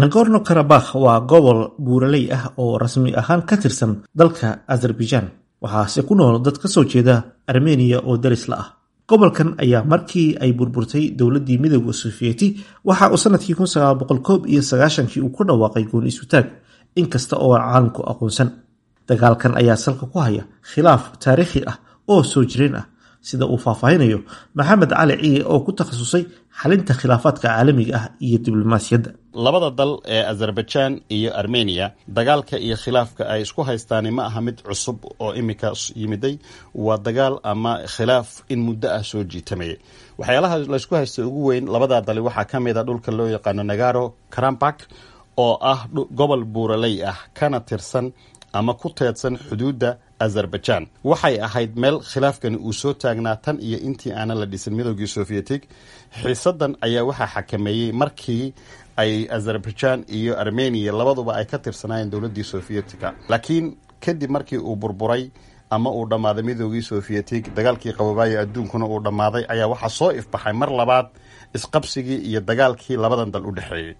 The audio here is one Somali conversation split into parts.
nagorno karabakh waa gobol buuraley ah oo rasmi ahaan ka tirsan dalka azerbaijan. Waxaase ku nool dad ka soo jeeda armeniya oo daris la ah. Gobolkan ayaa markii ay burburtay dowladdii midooda sofiyeeti waxa uu sannadkii kii uu ku dhawaaqay gooni isutaag inkasta oo caalamku aqoonsan. Dagaalkan ayaa salka ku haya khilaaf taariikhi ah oo soo jireen ah sida uu faahfaahinayo maxamed cali ciye oo ku takhasusay xalinta khilaafaadka caalamiga ah iyo diblomaasiyadda. Labada dal ee azerbaijan iyo armeniya dagaalka iyo khilaafka ay isku haystaani ma aha mid cusub oo imika yimiday waa dagaal ama khilaaf in muddo ah soo jiitamayay waxyaalaha laysku haysta ugu weyn labada dali waxaa ka mid a dhulka loo yaqaano nagaro karambak oo ah gobol buuraley ah kana tirsan ama ku teedsan xuduudda azerbaijan. Waxay ahayd meel khilaafkani uu soo taagnaa tan iyo intii aanan la dhisin midoogii sovyetig xiisadan ayaa waxaa xakameeyey markii ay azerbaijan iyo armeniya labaduba ay ka tirsanaayeen dowladdii sovyetika laakiin kadib markii uu burburay ama uu dhammaaday midoogii sovyetig dagaalkii qaboobaayo adduunkuna uu dhammaaday ayaa waxaa soo ifbaxay mar labaad isqabsigii iyo dagaalkii labadan dal u dhexeeyey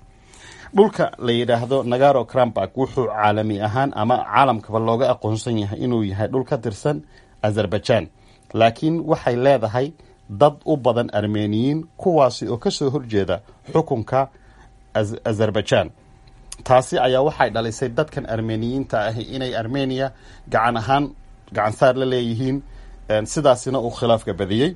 dhulka la yidhaahdo nagaro crambak wuxuu caalami ahaan ama caalamkaba looga aqoonsan yahay inuu yahay dhul ka tirsan azerbaijan. Laakiin waxay leedahay dad u badan armeniyiin kuwaasi oo ka soo horjeeda xukunka azerbaijan. Taasi ayaa waxay dhalisay dadkan armeniyiinta ahi inay armeniya gacan ahaan gacansaar la leeyihiin sidaasina uu khilaafka badiyey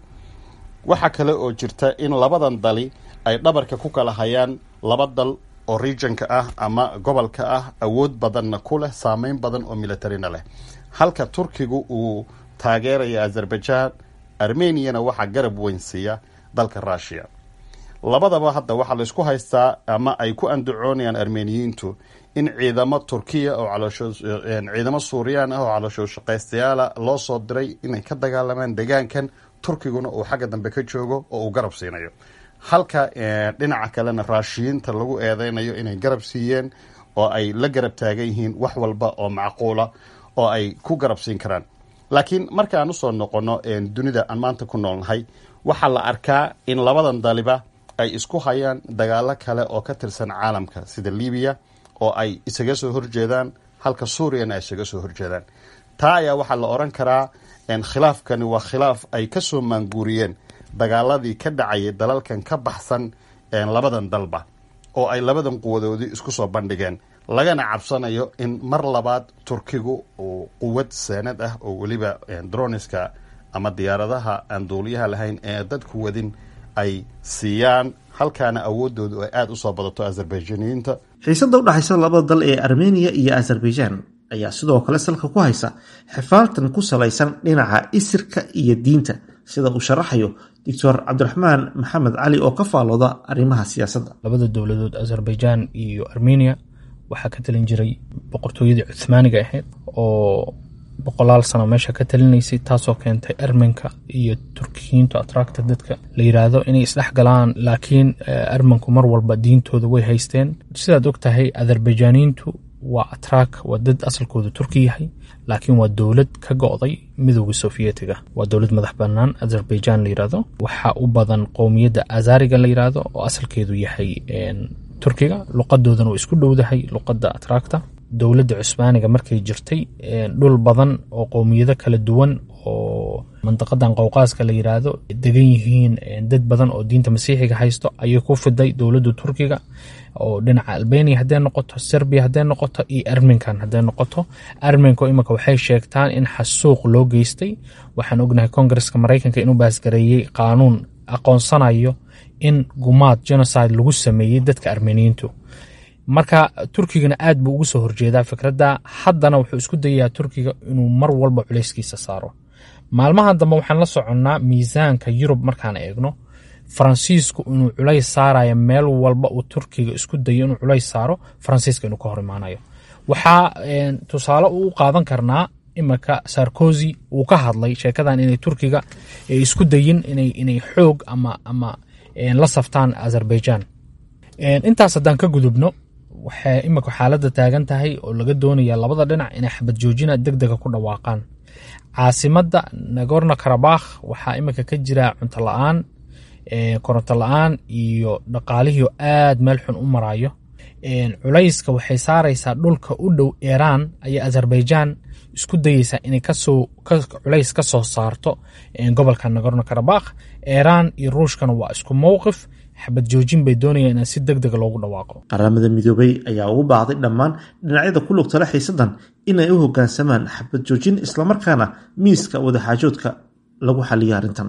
waxaa kale oo jirta in labadan dali ay dhabarka ku kala hayaan laba dal oo regionka ah ama gobolka ah awood badanna ku leh saameyn badan oo militarina leh. Halka turkigu uu taageeraya azerbaijan armeniyana waxaa garab weyn siiya dalka russia. Labadaba hadda waxaa laysku haystaa ama ay ku andacoonayaan armeniyiintu in ciidamo turkiya oo ciidamo suuriyaan ah oo calooshoo shaqaystayaala loo soo diray inay ka dagaalamaan degaankan turkiguna uu xagga dambe ka joogo oo uu garab siinayo halka dhinaca kalena raashiyiinta lagu eedeynayo inay garab siiyeen oo ay la garab taagan yihiin wax walba oo macquula oo ay ku garab siin karaan. Laakiin marka aan u soo noqono dunida aan maanta ku noolnahay waxaa la arkaa in labadan daliba ay isku hayaan dagaalo kale oo ka tirsan caalamka sida libiya oo ay isaga soo horjeedaan halka suuriyana ay isaga soo horjeedaan. Taa ayaa waxaa la odhan karaa khilaafkani waa khilaaf ay ka soo maanguuriyeen dagaaladii ka dhacayay dalalkan ka baxsan labadan dalba oo ay labadan quwadoodii isku soo bandhigeen. Lagana cabsanayo in mar labaad turkigu uu quwad seenad ah oo weliba droniska ama diyaaradaha aan duuliyaha lahayn ee dadku wadin ay siiyaan. Halkaana awoodoodu ay aada u soo badato azerbaijaniyiinta xiisada udhexaysa labada dal ee armeniya iyo azerbaijan ayaa sidoo kale salka ku haysa xifaaltan ku salaysan dhinaca isirka iyo diinta sida uu sharaxayo doctor cabdiraxmaan maxamed cali oo ka faalooda arrimaha siyaasadda. Labada dowladood azerbaijan iyo armeniya waxaa ka talin jiray boqortooyadii cuthmaaniga ahayd oo boqolaal sano meesha ka talinaysay taasoo keentay armenka iyo turkiyiintu atracta dadka. La yiraahdo inay isdhex galaan laakiin armenku mar walba diintooda way haysteen. Sidaad og tahay azerbaijaaniyiintu waa atrak waa dad asalkooda turki yahay laakiin waa dowlad ka go'day midooda sofiyetiga waa dowlad madax banaan azerbaijan la yiraahdo waxaa u badan qowmiyadda azariga la yiraahdo oo asalkeedu yahay turkiga. Luqadoodana waa isku dhowdahay luqadda atrakta dowladda cusmaaniga markay jirtay dhul badan oo qowmiyado kala duwan oo mandaqadan qowqaaska la yiraahdo degan yihiin dad badan oo diinta masiixiga haysto ayay ku fiday dowladda turkiga oo dhinaca albania hadday noqoto serbia hadday noqoto iyo armenkan hadday noqoto. Armenka imanka waxay sheegtaan in xasuuq loo geystay. Waxaan ognahay kongareska maraykanka inuu baasgareeyey qaanuun aqoonsanayo in gumaad genocide lagu sameeyey dadka armeniyiintu. Marka turkigana aad buu ugu soo horjeedaa fikradda haddana wuxuu isku dayayaa turkiga inuu mar walba culeyskiisa saaro maalmahan dambe waxaan la soconnaa miisaanka yurub markaan eegno. Faransiisku inuu culays saarayo meel walba uu turkiga isku dayo inuu culays saaro faransiiska inuu ka hor imaanayo. Waxaa tusaale uu qaadan karnaa imanka sarkozy uu ka hadlay sheekadan inay turkiga isku dayin inay xoog ama la saftaan azerbaijan. Intaas haddaan ka gudubno waxay imanka xaaladda taagan tahay oo laga doonaya labada dhinac inay xabad joojina deg dega ku dhawaaqaan caasimadda nagorno karabakh waxaa iminka ka jira cunto la'aan koronto la'aan iyo dhaqaalihii aad meel xun u marayo culayska waxay saaraysaa dhulka u dhow iiraan ayaa azerbaijan isku dayeysaa inay culays ka soo saarto gobolka nagorno karabakh iiraan iyo ruushkana waa isku mowqif xabad joojin bay doonayaan in si deg deg loogu dhawaaqo. Qaramada midoobay ayaa ugu baaqday dhammaan dhinacyada ku lugtala xiisadan inay u hoggaansamaan xabad joojin islamarkaana miiska wadaxaajoodka lagu xaliyo arrintan